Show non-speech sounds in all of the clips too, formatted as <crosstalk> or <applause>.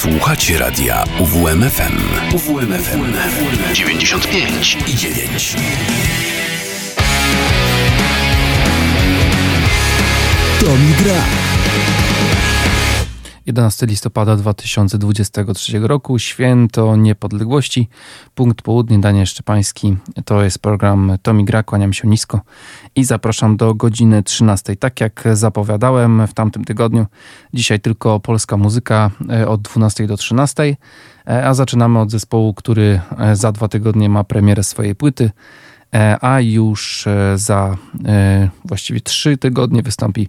Słuchacie radia UWMFM. UWMFM 95 i 9. 11 listopada 2023 roku, święto niepodległości, punkt południe, Daniel Szczepański. To jest program Tomi Gra, kłaniam się nisko i zapraszam do godziny 13. Tak jak zapowiadałem w tamtym tygodniu, dzisiaj tylko polska muzyka e, od 12 do 13, e, a zaczynamy od zespołu, który e, za dwa tygodnie ma premierę swojej płyty. A już za właściwie trzy tygodnie wystąpi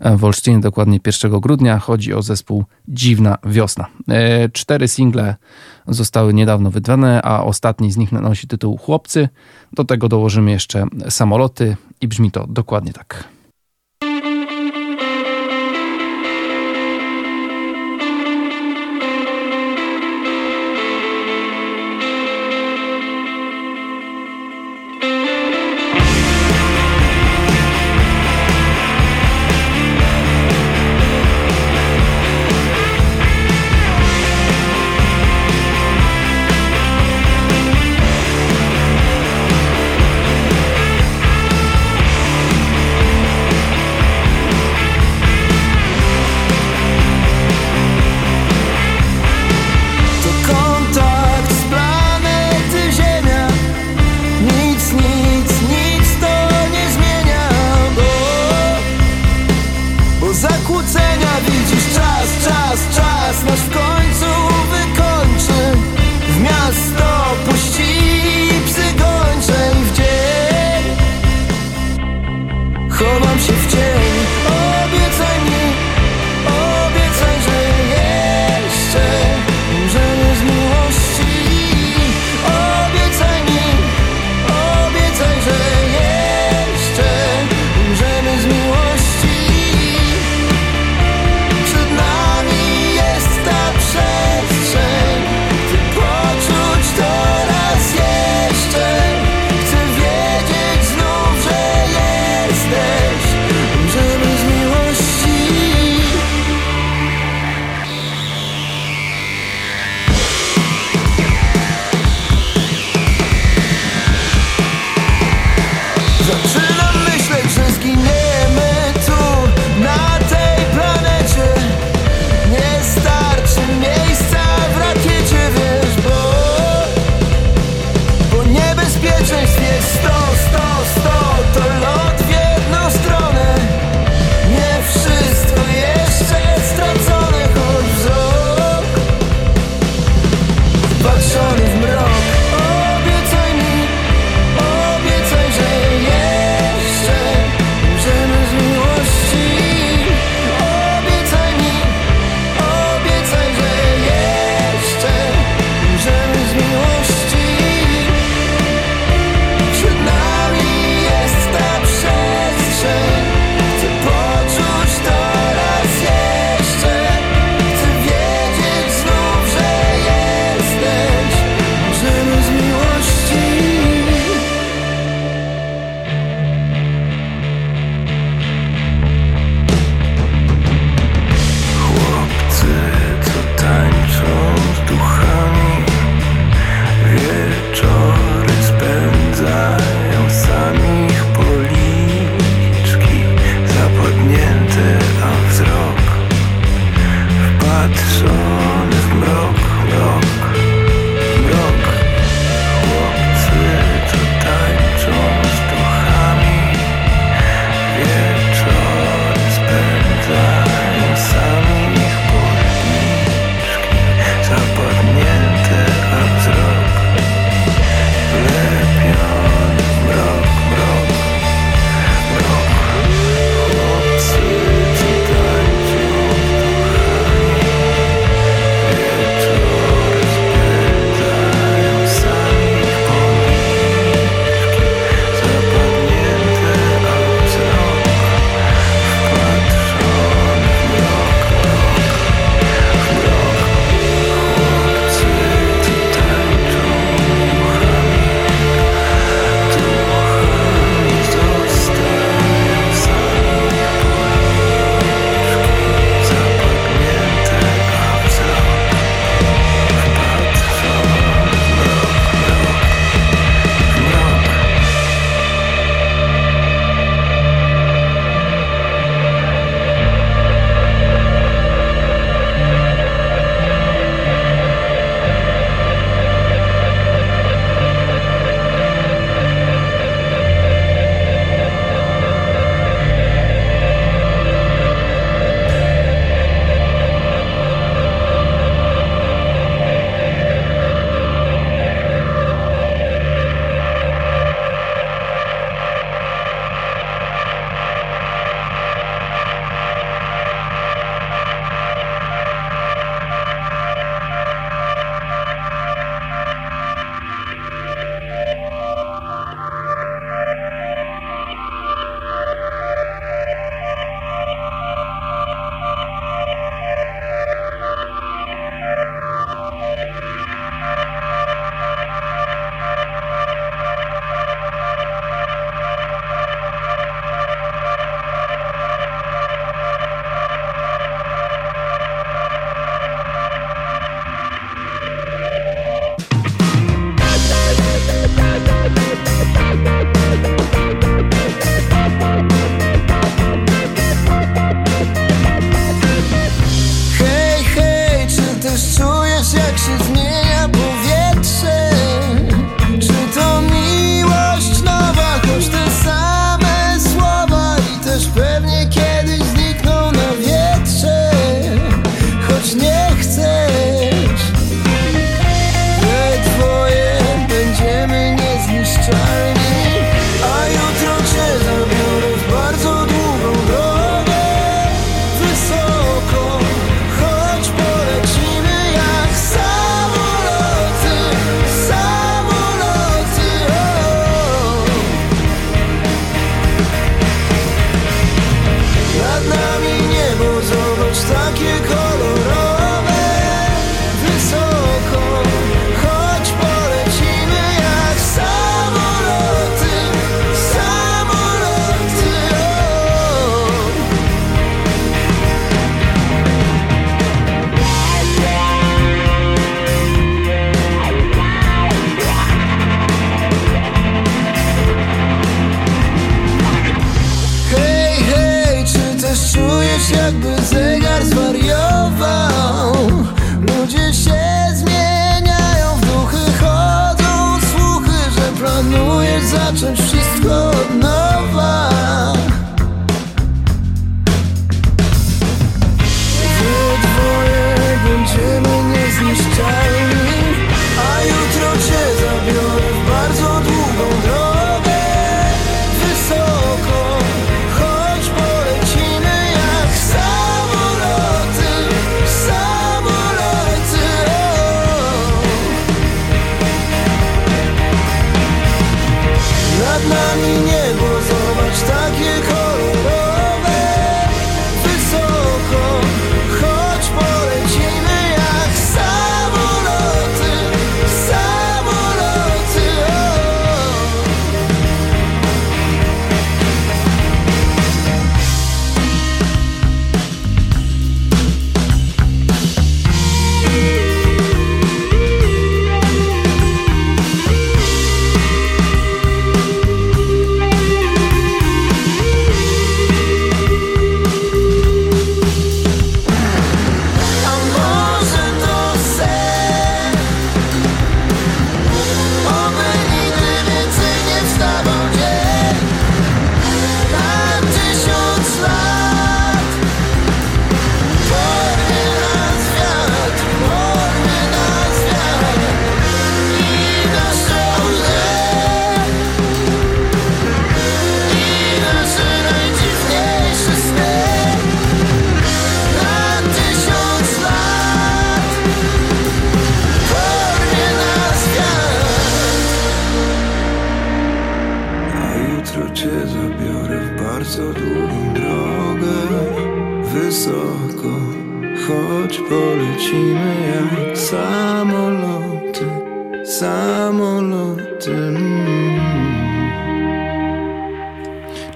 w Olsztynie, dokładnie 1 grudnia. Chodzi o zespół Dziwna Wiosna. Cztery single zostały niedawno wydane, a ostatni z nich nosi tytuł Chłopcy. Do tego dołożymy jeszcze samoloty i brzmi to dokładnie tak.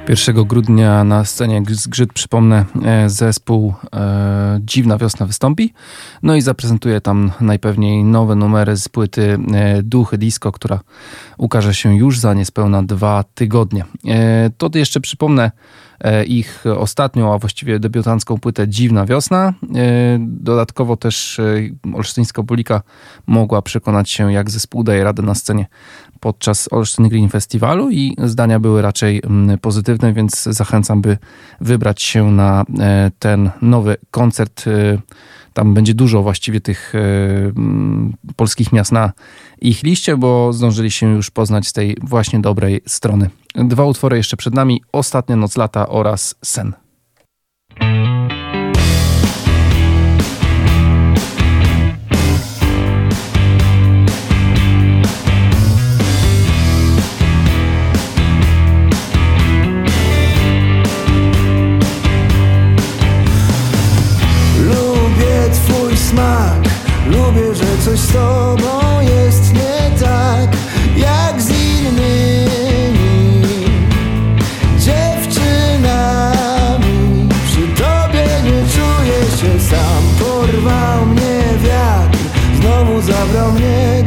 1 grudnia na scenie Zgrzyt, przypomnę, e, zespół e, Dziwna Wiosna wystąpi. No i zaprezentuje tam najpewniej nowe numery z płyty e, Duchy Disco, która ukaże się już za niespełna dwa tygodnie. E, to jeszcze przypomnę ich ostatnią, a właściwie debiutancką płytę Dziwna Wiosna. E, dodatkowo też olsztyńska publika mogła przekonać się, jak zespół daje radę na scenie podczas Olsztyn Green Festiwalu i zdania były raczej mm, pozytywne, więc zachęcam, by wybrać się na e, ten nowy koncert. E, tam będzie dużo właściwie tych e, polskich miast na ich liście, bo zdążyli się już poznać z tej właśnie dobrej strony. Dwa utwory jeszcze przed nami: Ostatnia noc lata oraz Sen. coś z tobą jest nie zabrał mnie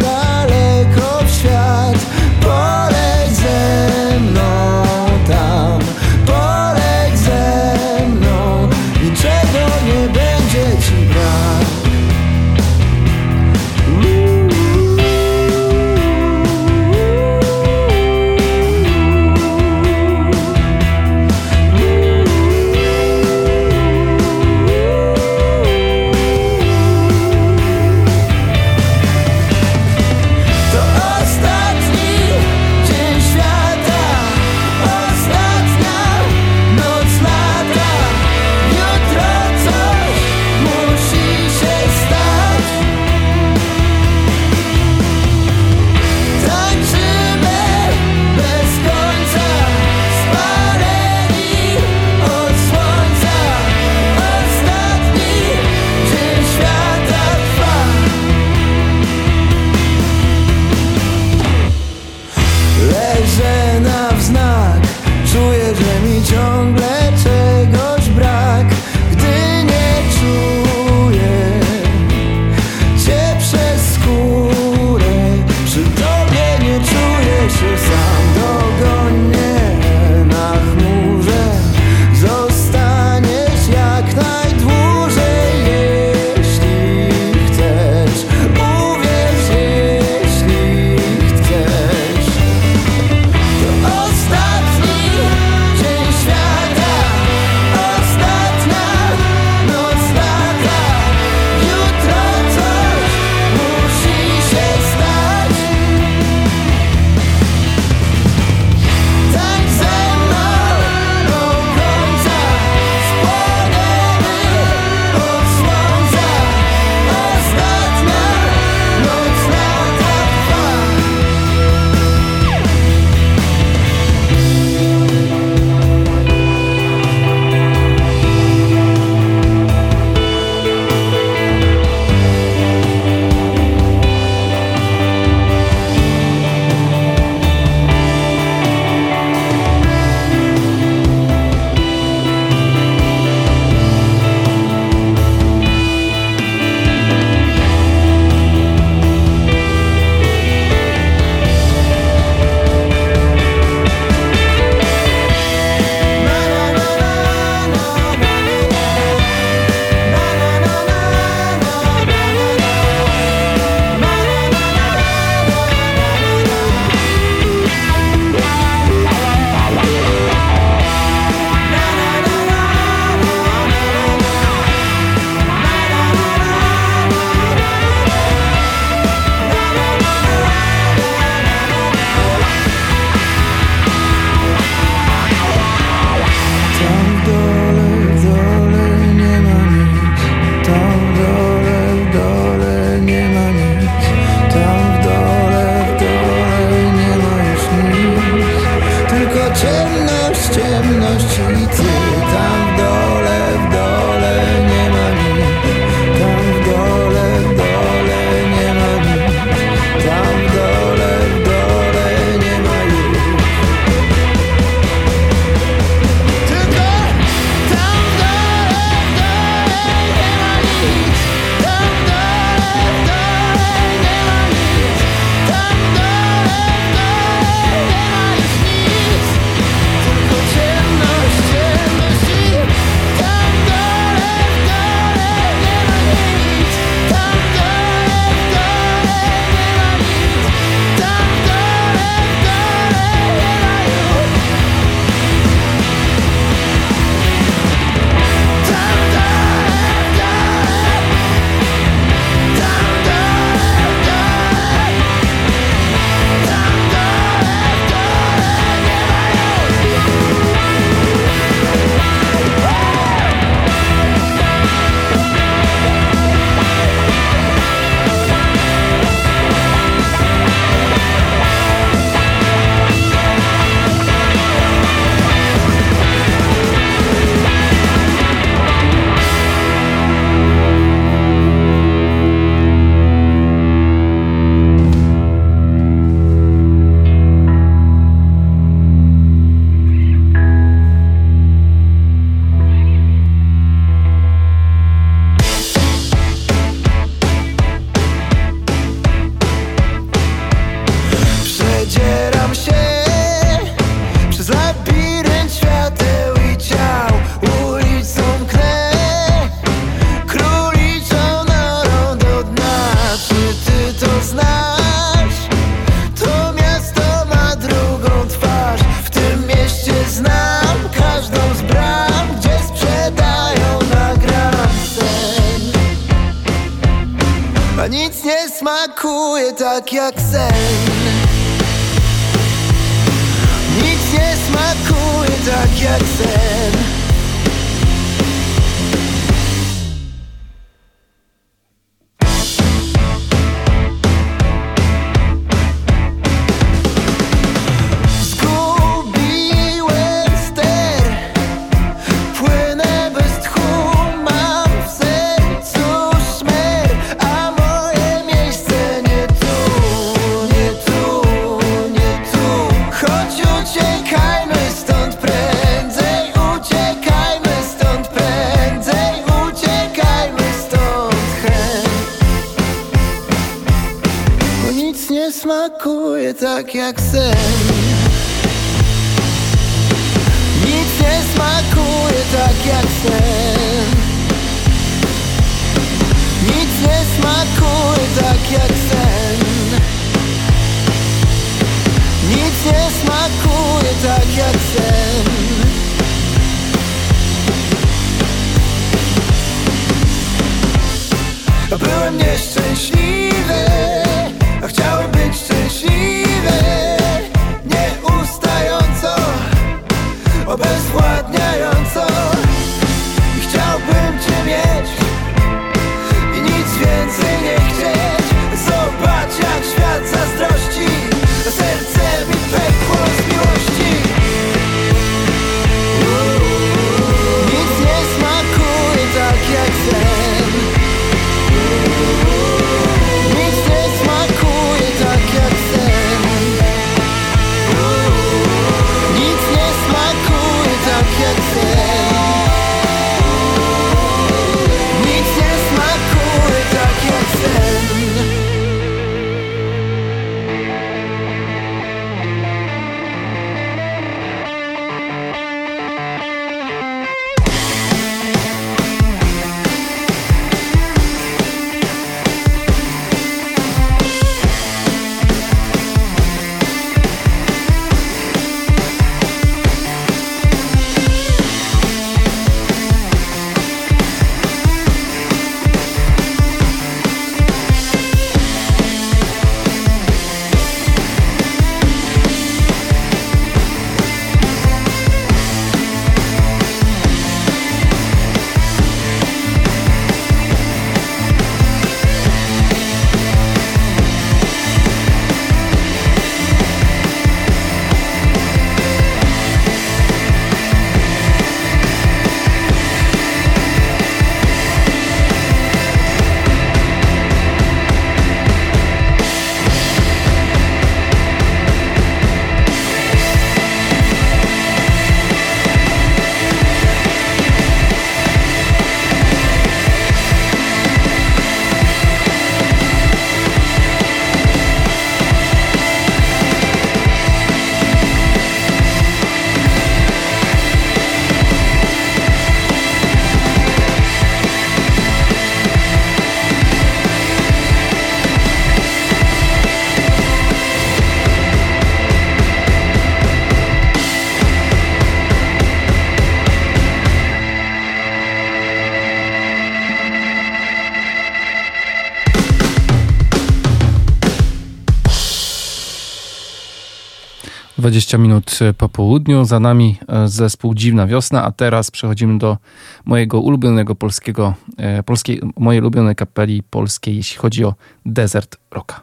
20 minut e, po południu. Za nami e, zespół Dziwna Wiosna, a teraz przechodzimy do mojego ulubionego polskiego, e, polskiej, mojej ulubionej kapeli polskiej, jeśli chodzi o desert rocka.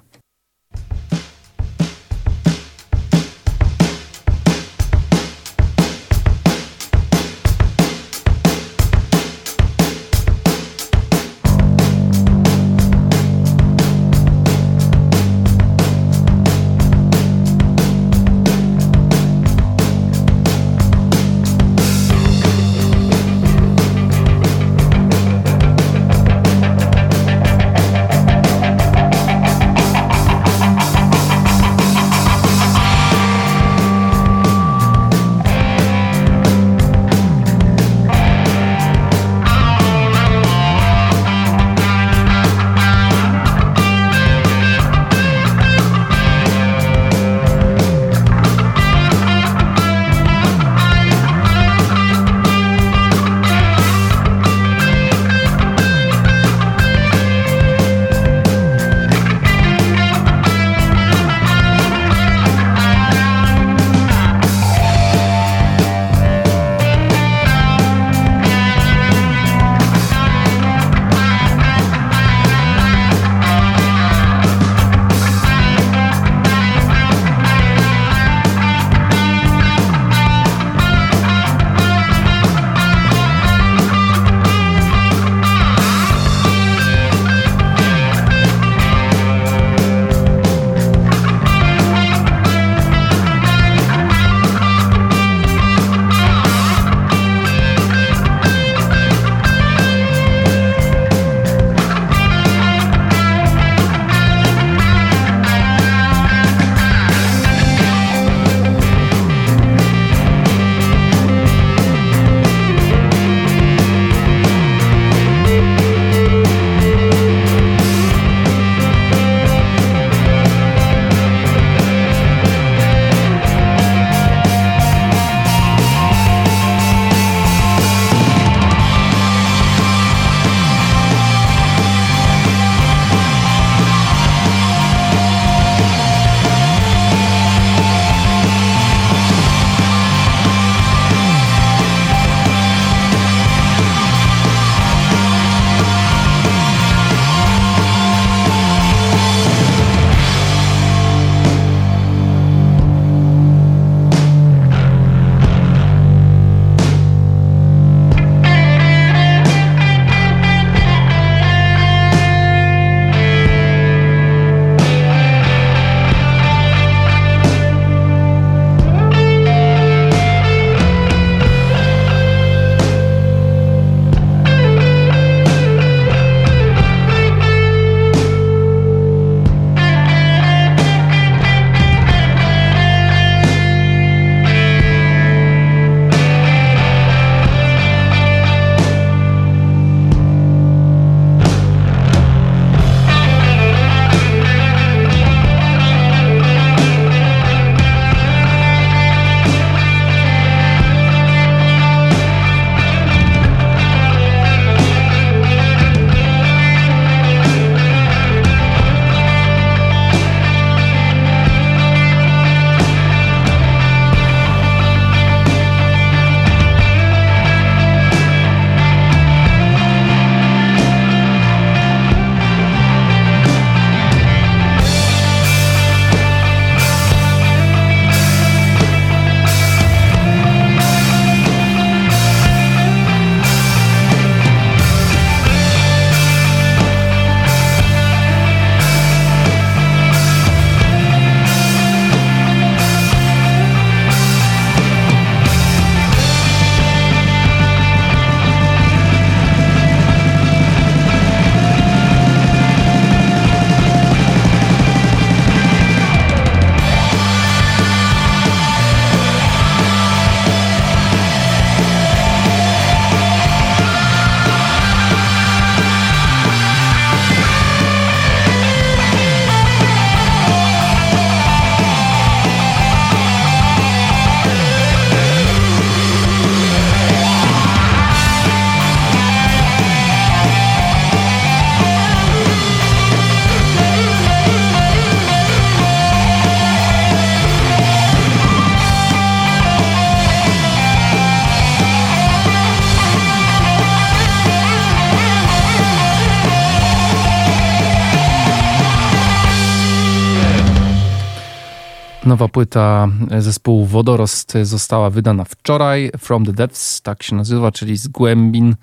Nowa płyta zespołu Wodorost została wydana wczoraj. From the Depths, tak się nazywa, czyli z głębin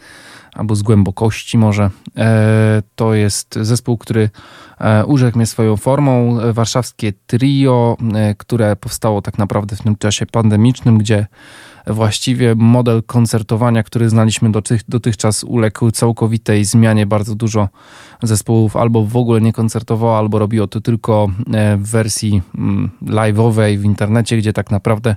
albo z głębokości może. E, to jest zespół, który e, urzekł mnie swoją formą. Warszawskie trio, e, które powstało tak naprawdę w tym czasie pandemicznym, gdzie właściwie model koncertowania, który znaliśmy dotych, dotychczas, uległ całkowitej zmianie. Bardzo dużo zespołów albo w ogóle nie koncertowało, albo robiło to tylko w wersji mm, live'owej w internecie, gdzie tak naprawdę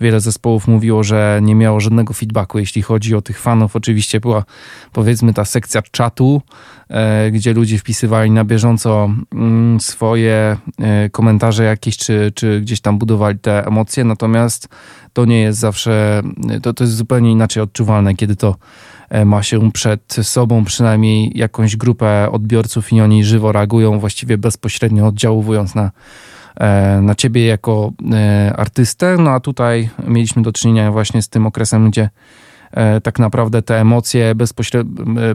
wiele zespołów mówiło, że nie miało żadnego feedbacku, jeśli chodzi o tych fanów. Oczywiście była powiedzmy ta sekcja czatu, e, gdzie ludzie wpisywali na bieżąco mm, swoje e, komentarze jakieś, czy, czy gdzieś tam budowali te emocje, natomiast to nie jest zawsze, to, to jest zupełnie inaczej odczuwalne, kiedy to e, ma się przed sobą przynajmniej jakąś grupę odbiorców i oni żywo reagują, właściwie bezpośrednio oddziaływując na E, na ciebie jako e, artystę. No a tutaj mieliśmy do czynienia właśnie z tym okresem, gdzie e, tak naprawdę te emocje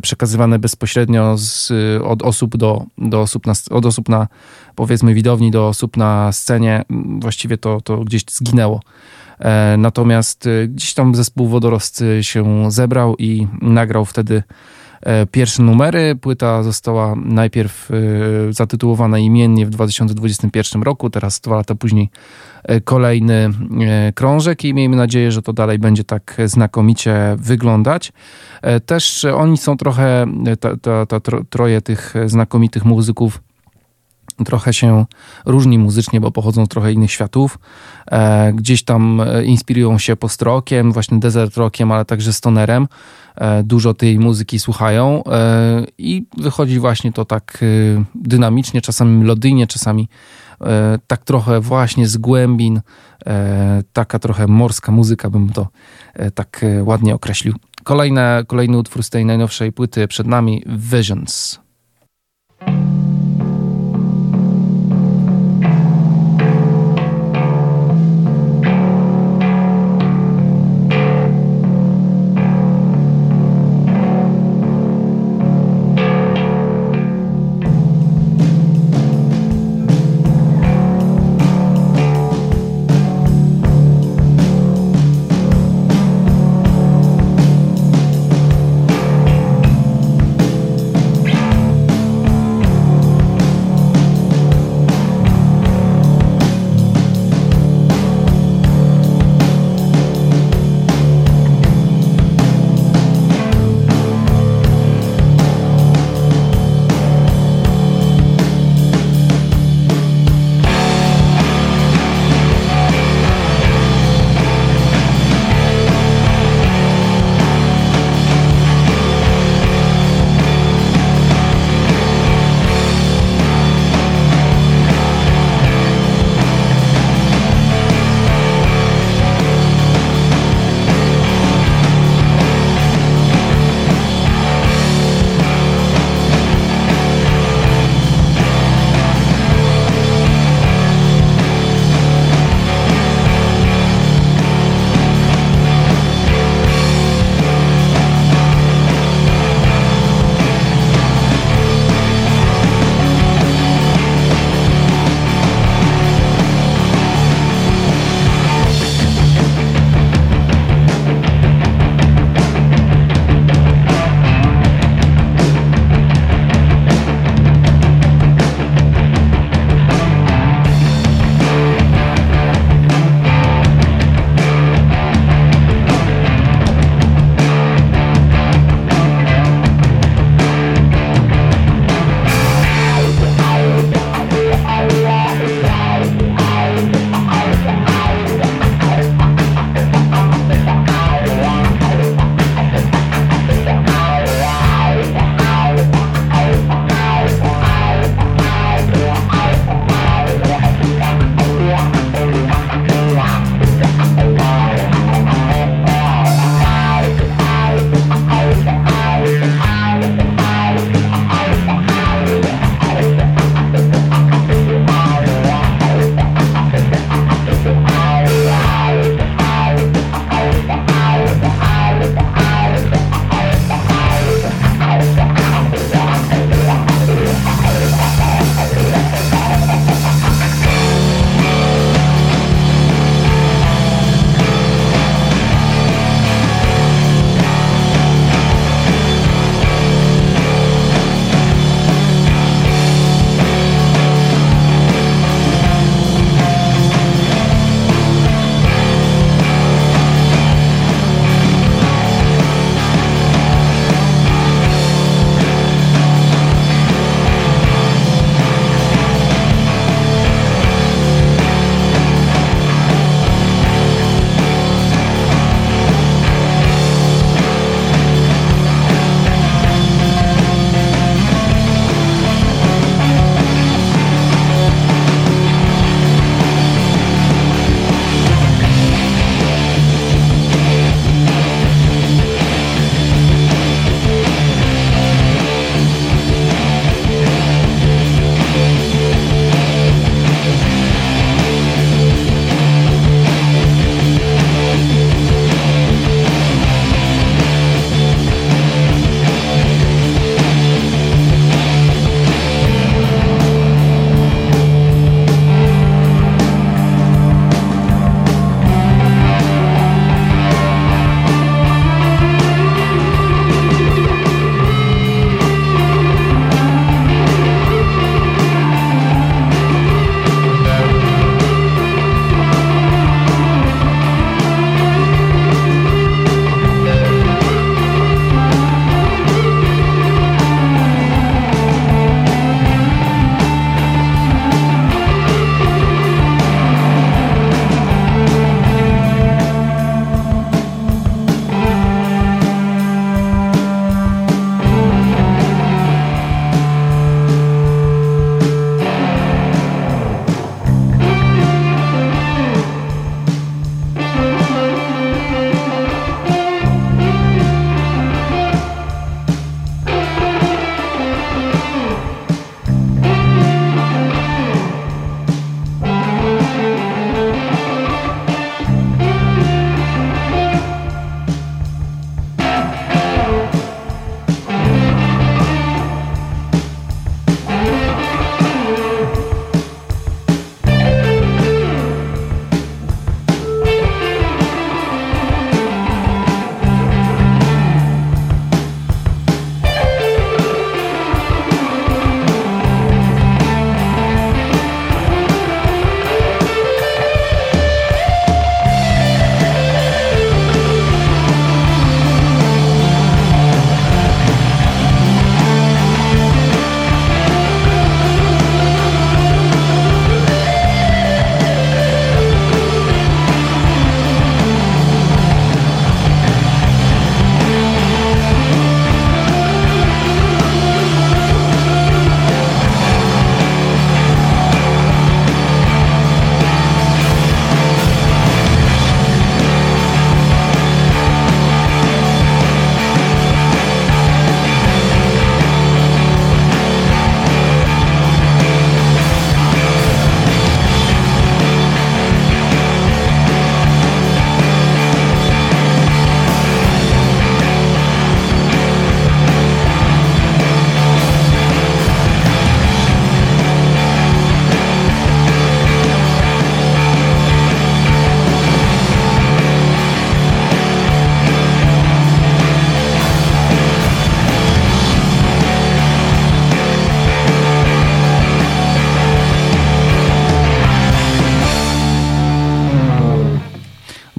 przekazywane bezpośrednio z, od osób do, do osób na, od osób na powiedzmy widowni do osób na scenie właściwie to, to gdzieś zginęło. Natomiast gdzieś tam zespół wodorosty się zebrał i nagrał wtedy E, pierwsze numery. Płyta została najpierw e, zatytułowana imiennie w 2021 roku, teraz dwa lata później e, kolejny krążek i miejmy nadzieję, że to dalej będzie tak znakomicie wyglądać. Też oni są trochę, ta, ta, ta troje tych znakomitych muzyków trochę się różni muzycznie, bo pochodzą z trochę innych światów. E, gdzieś tam inspirują się post-rockiem, właśnie desert rockiem, ale także stonerem. E, dużo tej muzyki słuchają e, i wychodzi właśnie to tak e, dynamicznie, czasami melodyjnie, czasami tak trochę właśnie z głębin, taka trochę morska muzyka, bym to tak ładnie określił. Kolejne, kolejny utwór z tej najnowszej płyty przed nami, Visions.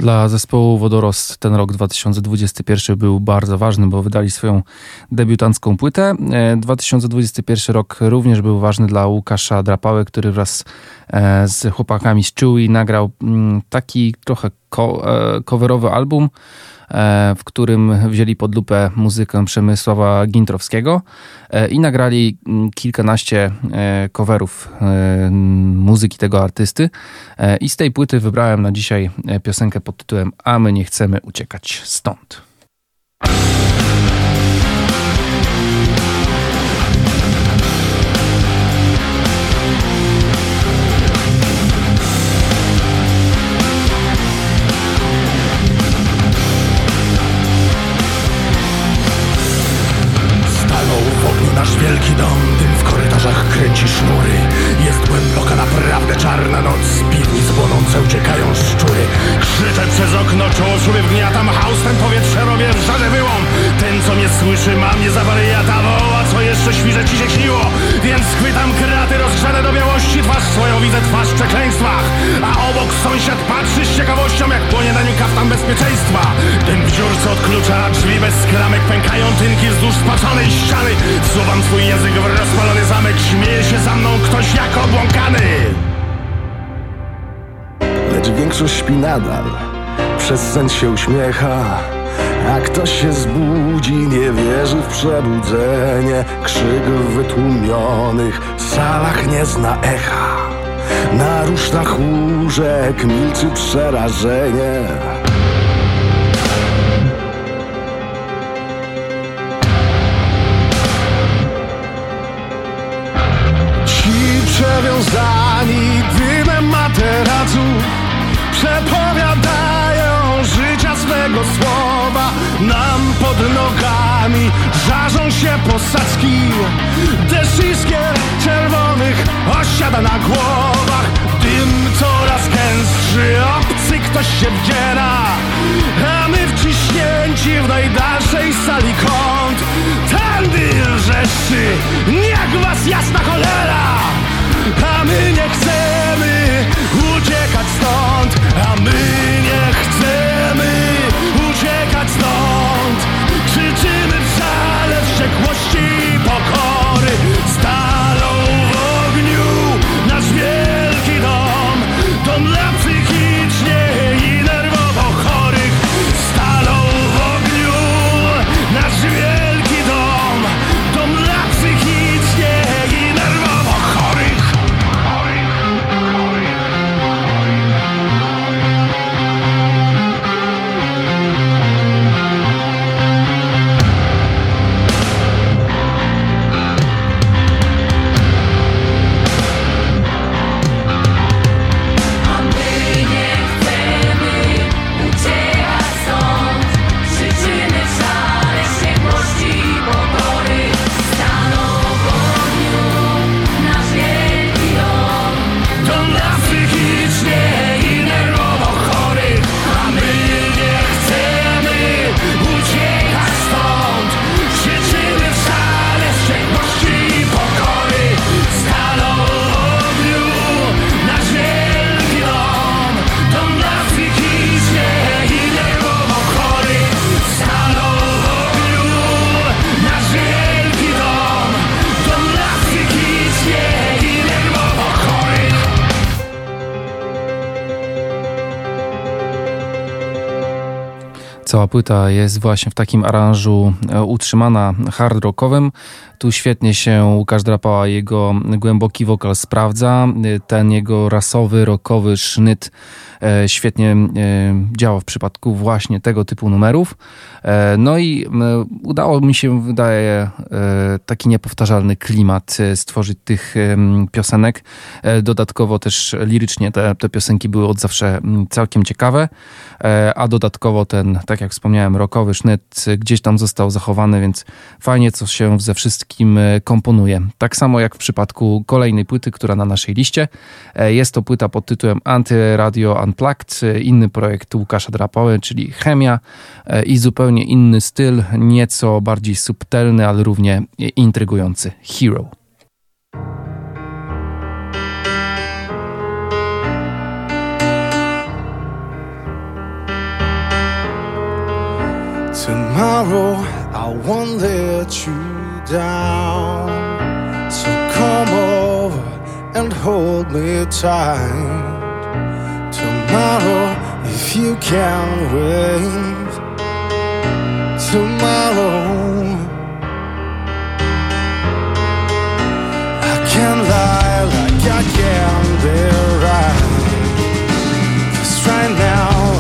Dla zespołu Wodorost ten rok 2021 był bardzo ważny, bo wydali swoją debiutancką płytę. 2021 rok również był ważny dla Łukasza Drapały, który wraz e, z chłopakami z Chewy nagrał mm, taki trochę e, coverowy album E, w którym wzięli pod lupę muzykę Przemysława Gintrowskiego e, i nagrali mm, kilkanaście e, coverów muzyki tego artysty. I z tej płyty wybrałem na dzisiaj piosenkę pod tytułem A my nie chcemy uciekać stąd. Kręci sznury Jest głęboka, naprawdę czarna noc. Z piwnic płonące uciekają szczury. Krzyczę przez okno, czoło sobie wgniatam Haustem powietrze robię, żadę wyłom. Ten co mnie słyszy ma mnie za wariata Woła co jeszcze świże ci się śniło. Więc chwytam kraty rozgrzane do białości Twarz swoją widzę, twarz w przekleństwach. A obok sąsiad patrzy z ciekawością Jak płonie na nim kaftan bezpieczeństwa. Dym w dziurce od klucza, drzwi bez skramek Pękają tynki wzdłuż spaczonej ściany. Wsuwam swój język w rozpalony zamek Śmieje się za mną ktoś jak obłąkany. Lecz większość śpi nadal. Przez sen się uśmiecha a ktoś się zbudzi, nie wierzy w przebudzenie. Krzyk w wytłumionych salach nie zna echa. Na rusztach łóżek milczy przerażenie. Przewiązani dymem materacu Przepowiadają życia swego słowa Nam pod nogami żarzą się posadzki. Deszcz czerwonych osiada na głowach. Dym coraz gęstszy, obcy ktoś się wdziera. A my wciśnięci w najdalszej sali kąt. Tędy rzeszy, niech was jasna cholera. A my nie chcemy uciekać stąd. A my nie chcemy What she? Cała płyta jest właśnie w takim aranżu e, utrzymana hard rockowym. Tu świetnie się Łukasz Drapała jego głęboki wokal sprawdza. Ten jego rasowy, rockowy sznyt e, świetnie e, działa w przypadku właśnie tego typu numerów. E, No i udało mi się, wydaje, taki niepowtarzalny klimat stworzyć tych piosenek. Dodatkowo też lirycznie te, te piosenki były od zawsze całkiem ciekawe, a dodatkowo ten, tak jak wspomniałem, rockowy sznyt gdzieś tam został zachowany, więc fajnie co się ze wszystkim E, komponuje. Tak samo jak w przypadku kolejnej płyty, która na naszej liście. E, jest to płyta pod tytułem Antyradio Unplugged, e, inny projekt Łukasza Drapały, czyli Chemia i zupełnie inny styl, nieco bardziej subtelny, ale równie intrygujący Hero. Tomorrow I won't let you down. So come over and hold me tight. Tomorrow, if you can wait. Tomorrow, I can lie like I can be right. Cause right now.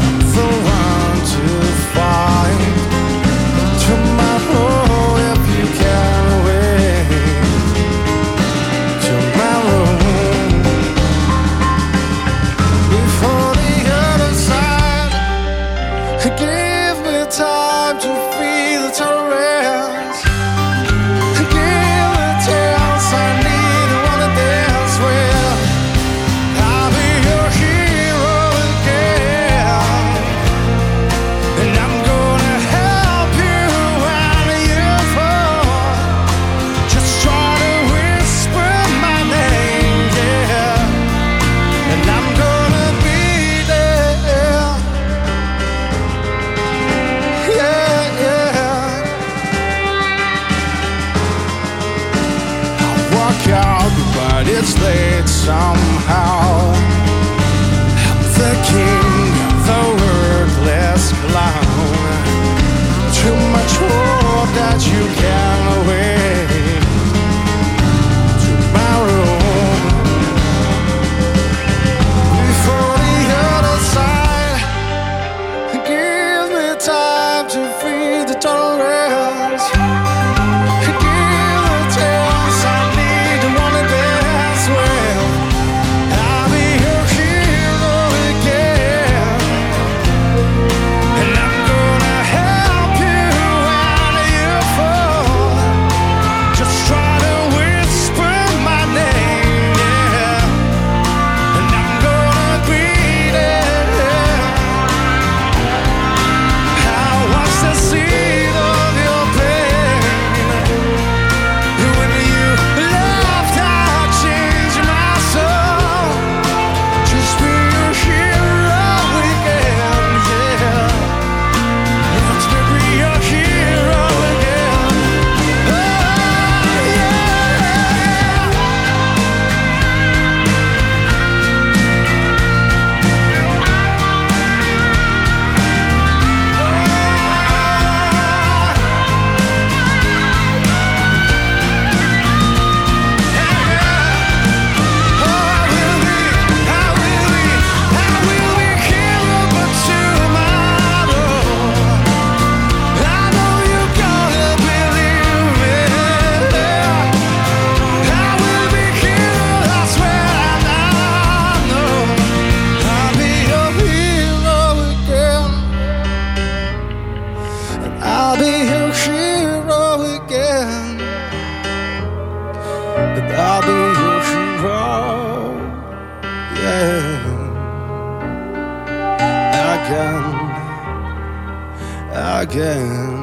that I'll be your funeral. Yeah, again, again.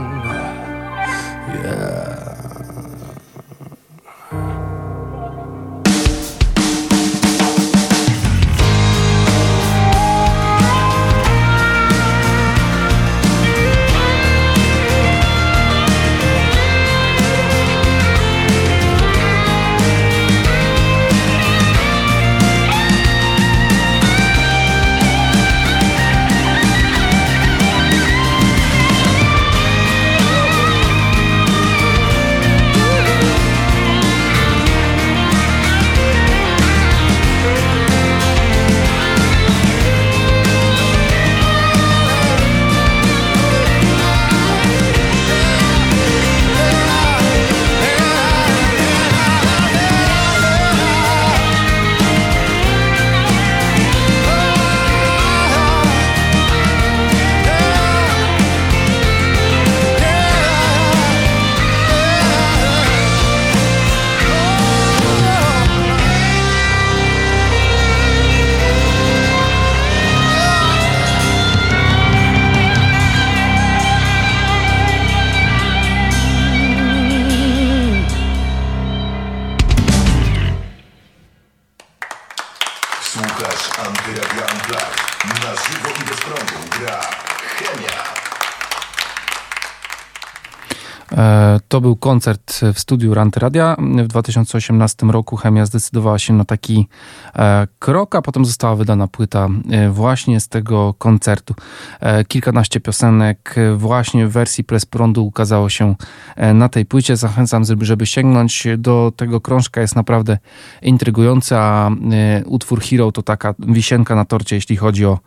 To był koncert w studiu Ranty Radia. W 2018 roku Chemia zdecydowała się na taki krok, a potem została wydana płyta e, właśnie z tego koncertu. E, Kilkanaście piosenek e, właśnie w wersji Press Prądu ukazało się e, na tej płycie. Zachęcam, żeby- sięgnąć do tego krążka. Jest naprawdę intrygujący, a e, utwór Hero to taka wisienka na torcie, jeśli chodzi o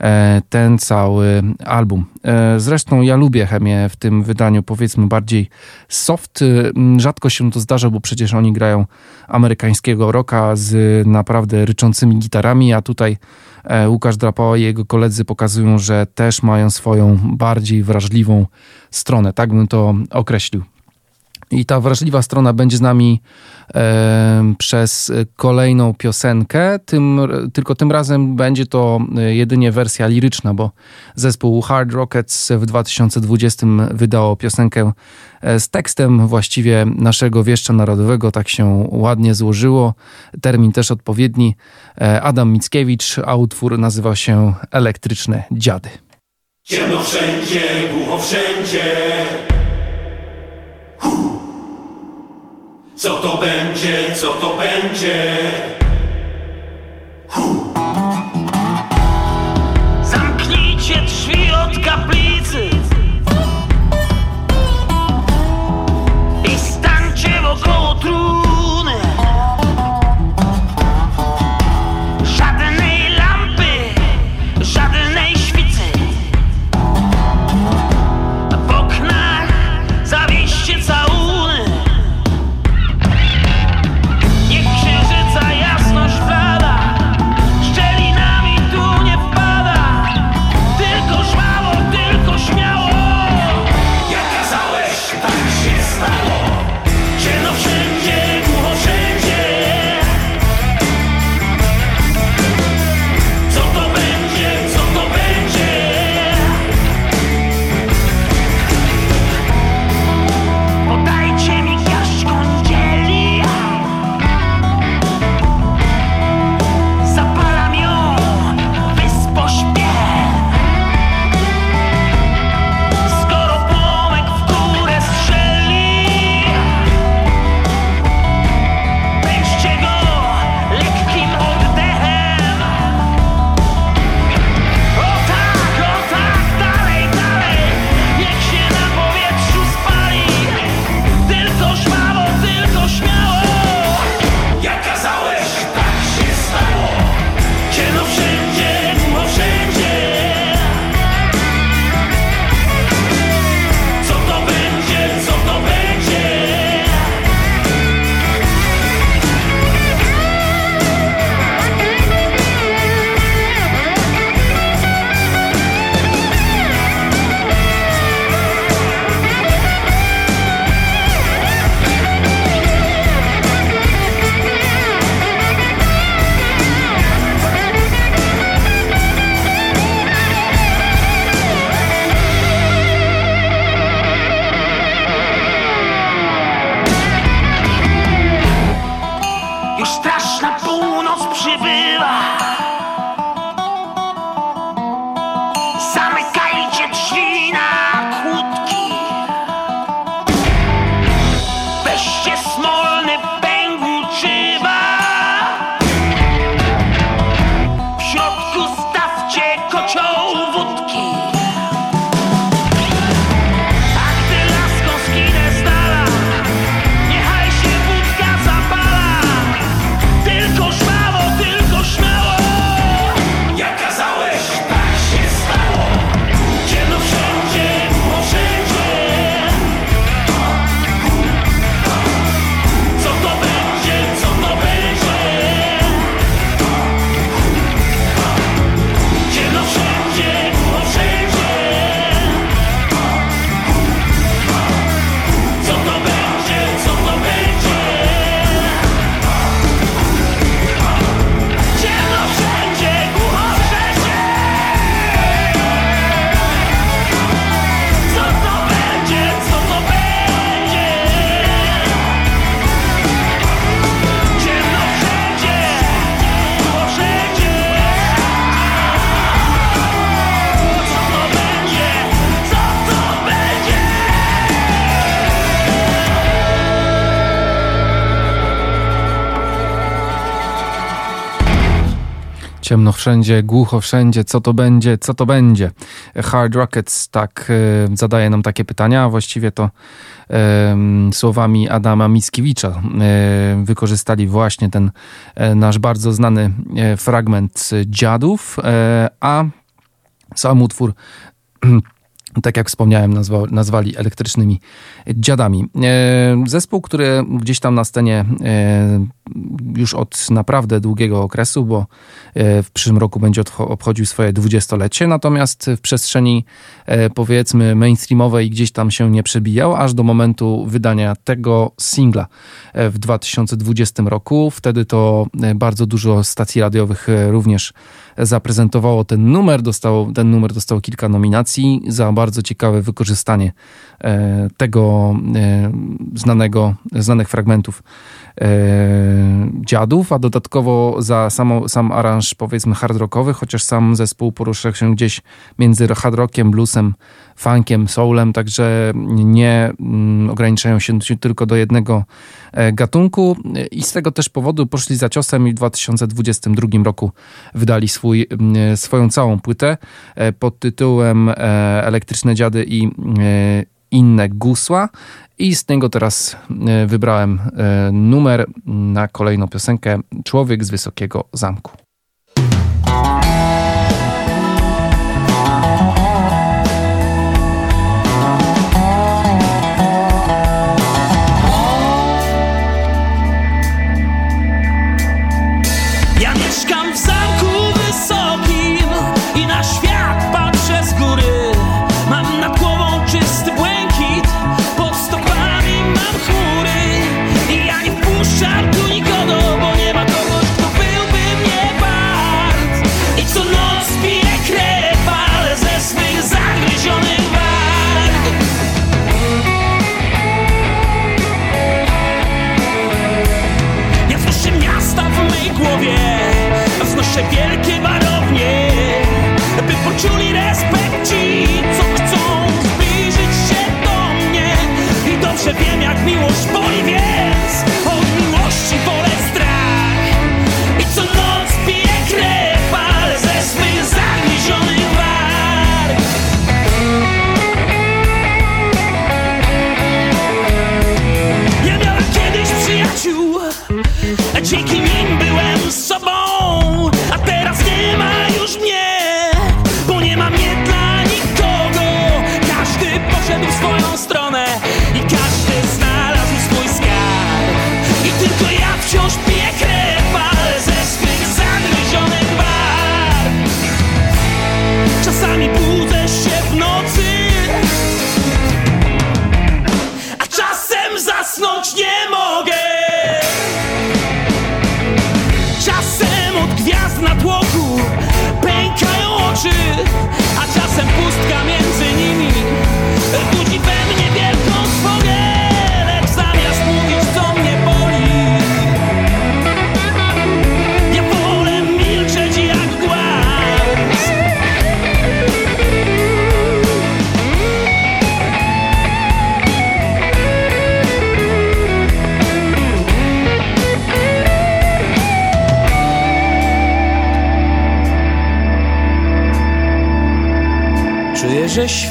e, ten cały album. E, Zresztą ja lubię chemię w tym wydaniu, powiedzmy bardziej soft. E, Rzadko się to zdarza, bo przecież oni grają amerykańskiego rocka z naprawdę ryczącymi gitarami, a tutaj e, Łukasz Drapała i jego koledzy pokazują, że też mają swoją bardziej wrażliwą stronę. Tak bym to określił. I ta wrażliwa strona będzie z nami e, przez kolejną piosenkę, tym, tylko tym razem będzie to e, jedynie wersja liryczna, bo zespół Hard Rockets w 2020 wydało piosenkę e, z tekstem właściwie naszego wieszcza narodowego, tak się ładnie złożyło. Termin też odpowiedni. E, Adam Mickiewicz, a utwór nazywa się Elektryczne Dziady. Ciemno wszędzie, głucho wszędzie. Co to będzie, co to będzie? Zamknijcie drzwi od kaplicy i stańcie wokoło trumny. Ciemno wszędzie, głucho wszędzie, co to będzie, co to będzie. Hard Rockets tak e, zadaje nam takie pytania, a właściwie to e, słowami Adama Mickiewicza e, wykorzystali właśnie ten e, nasz bardzo znany e, fragment Dziadów, a sam utwór <clears throat> tak jak wspomniałem, nazwa, nazwali elektrycznymi dziadami. E, zespół, który gdzieś tam na scenie e, już od naprawdę długiego okresu, bo e, w przyszłym roku będzie obchodził swoje dwudziestolecie, natomiast w przestrzeni powiedzmy mainstreamowej gdzieś tam się nie przebijał, aż do momentu wydania tego singla w 2020 roku. Wtedy to bardzo dużo stacji radiowych również zaprezentowało ten numer. Dostał, ten numer dostał kilka nominacji za bardzo ciekawe wykorzystanie e, tego e, znanego, znanych fragmentów e, dziadów, a dodatkowo za samo, sam aranż powiedzmy hard rockowy, chociaż sam zespół poruszał się gdzieś między hard rockiem, bluesem, funkiem, soulem, także nie mm, ograniczają się tylko do jednego e, gatunku i z tego też powodu poszli za ciosem i w 2022 roku wydali swój, mm, swoją całą płytę e, pod tytułem e, Elektryczne Dziady i inne gusła i z niego teraz wybrałem numer na kolejną piosenkę Człowiek z Wysokiego Zamku.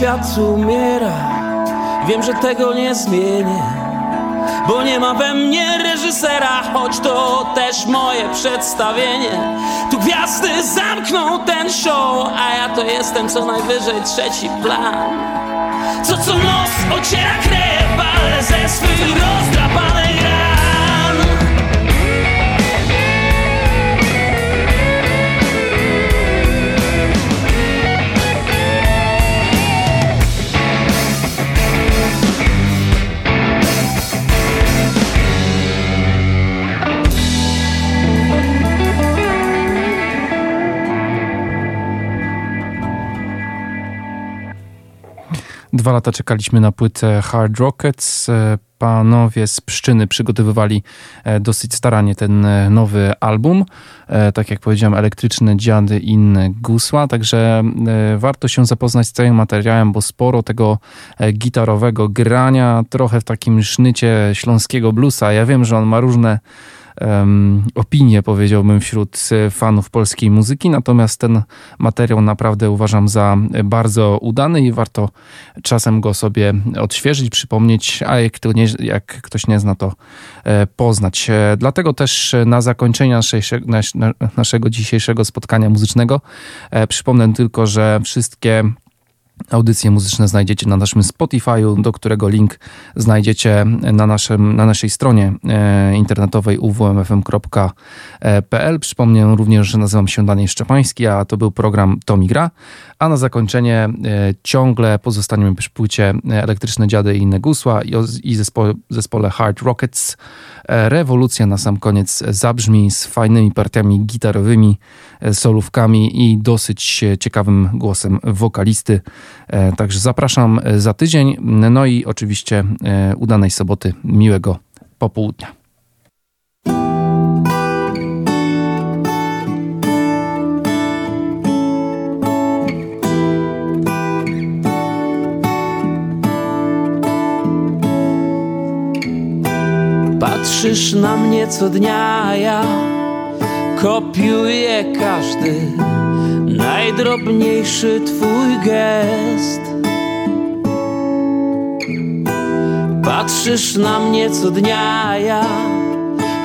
Świat umiera. Wiem, że tego nie zmienię Bo nie ma we mnie reżysera Choć to też moje przedstawienie. Tu gwiazdy zamkną ten show A ja to jestem co najwyżej trzeci plan. Co co noc ociera krew Ale ze swych rozdrapanej ran Dwa lata czekaliśmy na płytę Hard Rockets. E, panowie z Pszczyny przygotowywali e, dosyć staranie ten e, nowy album. Tak jak powiedziałem, elektryczne dziady i inne gusła. Także warto się zapoznać z całym materiałem, bo sporo tego gitarowego grania, trochę w takim sznycie śląskiego bluesa. Ja wiem, że on ma różne um, opinie, powiedziałbym, wśród fanów polskiej muzyki. Natomiast ten materiał naprawdę uważam za bardzo udany i warto czasem go sobie odświeżyć, przypomnieć, a jak, nie, jak ktoś nie zna, to e, poznać. E, dlatego też na zakończenie naszego, dzisiejszego spotkania muzycznego e, przypomnę tylko, że wszystkie Audycje muzyczne znajdziecie na naszym Spotify'u, do którego link znajdziecie na, naszym, na naszej stronie e, internetowej uwmfm.pl. Przypomnę również, że nazywam się Daniel Szczepański, a to był program Tomi Gra. A na zakończenie e, ciągle pozostaniemy przy płycie Elektryczne Dziady i inne gusła i, i zespo, zespole Hard Rockets. E, rewolucja na sam koniec zabrzmi z fajnymi partiami gitarowymi, solówkami i dosyć ciekawym głosem wokalisty. E, także zapraszam e, za tydzień. No i oczywiście e, udanej soboty, miłego popołudnia. Patrzysz na mnie co dnia, ja kopiuję każdy najdrobniejszy twój gest. Patrzysz na mnie co dnia, ja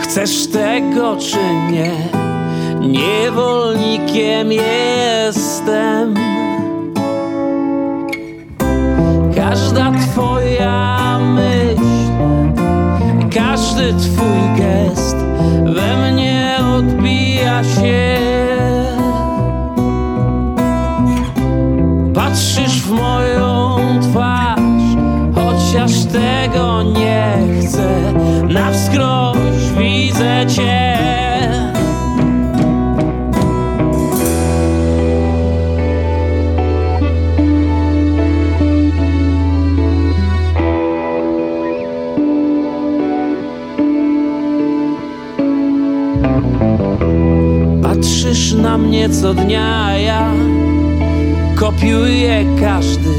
chcesz tego czy nie, niewolnikiem jestem. Każda twoja myśl, twój gest we mnie odbija się. Patrzysz w moją twarz, chociaż tego nie chcę. Na wskroś widzę cię. Na mnie co dnia, ja kopiuję każdy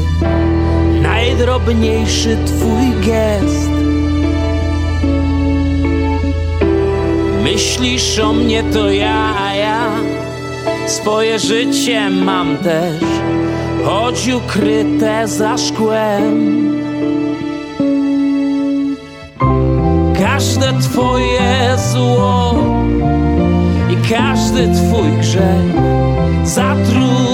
najdrobniejszy twój gest. Myślisz o mnie to ja, ja swoje życie mam też, choć ukryte za szkłem. Każde twoje zło każdy twój grzech zatruwa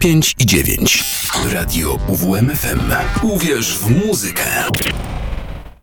95 i 9. Radio UWMFM. Uwierz w muzykę.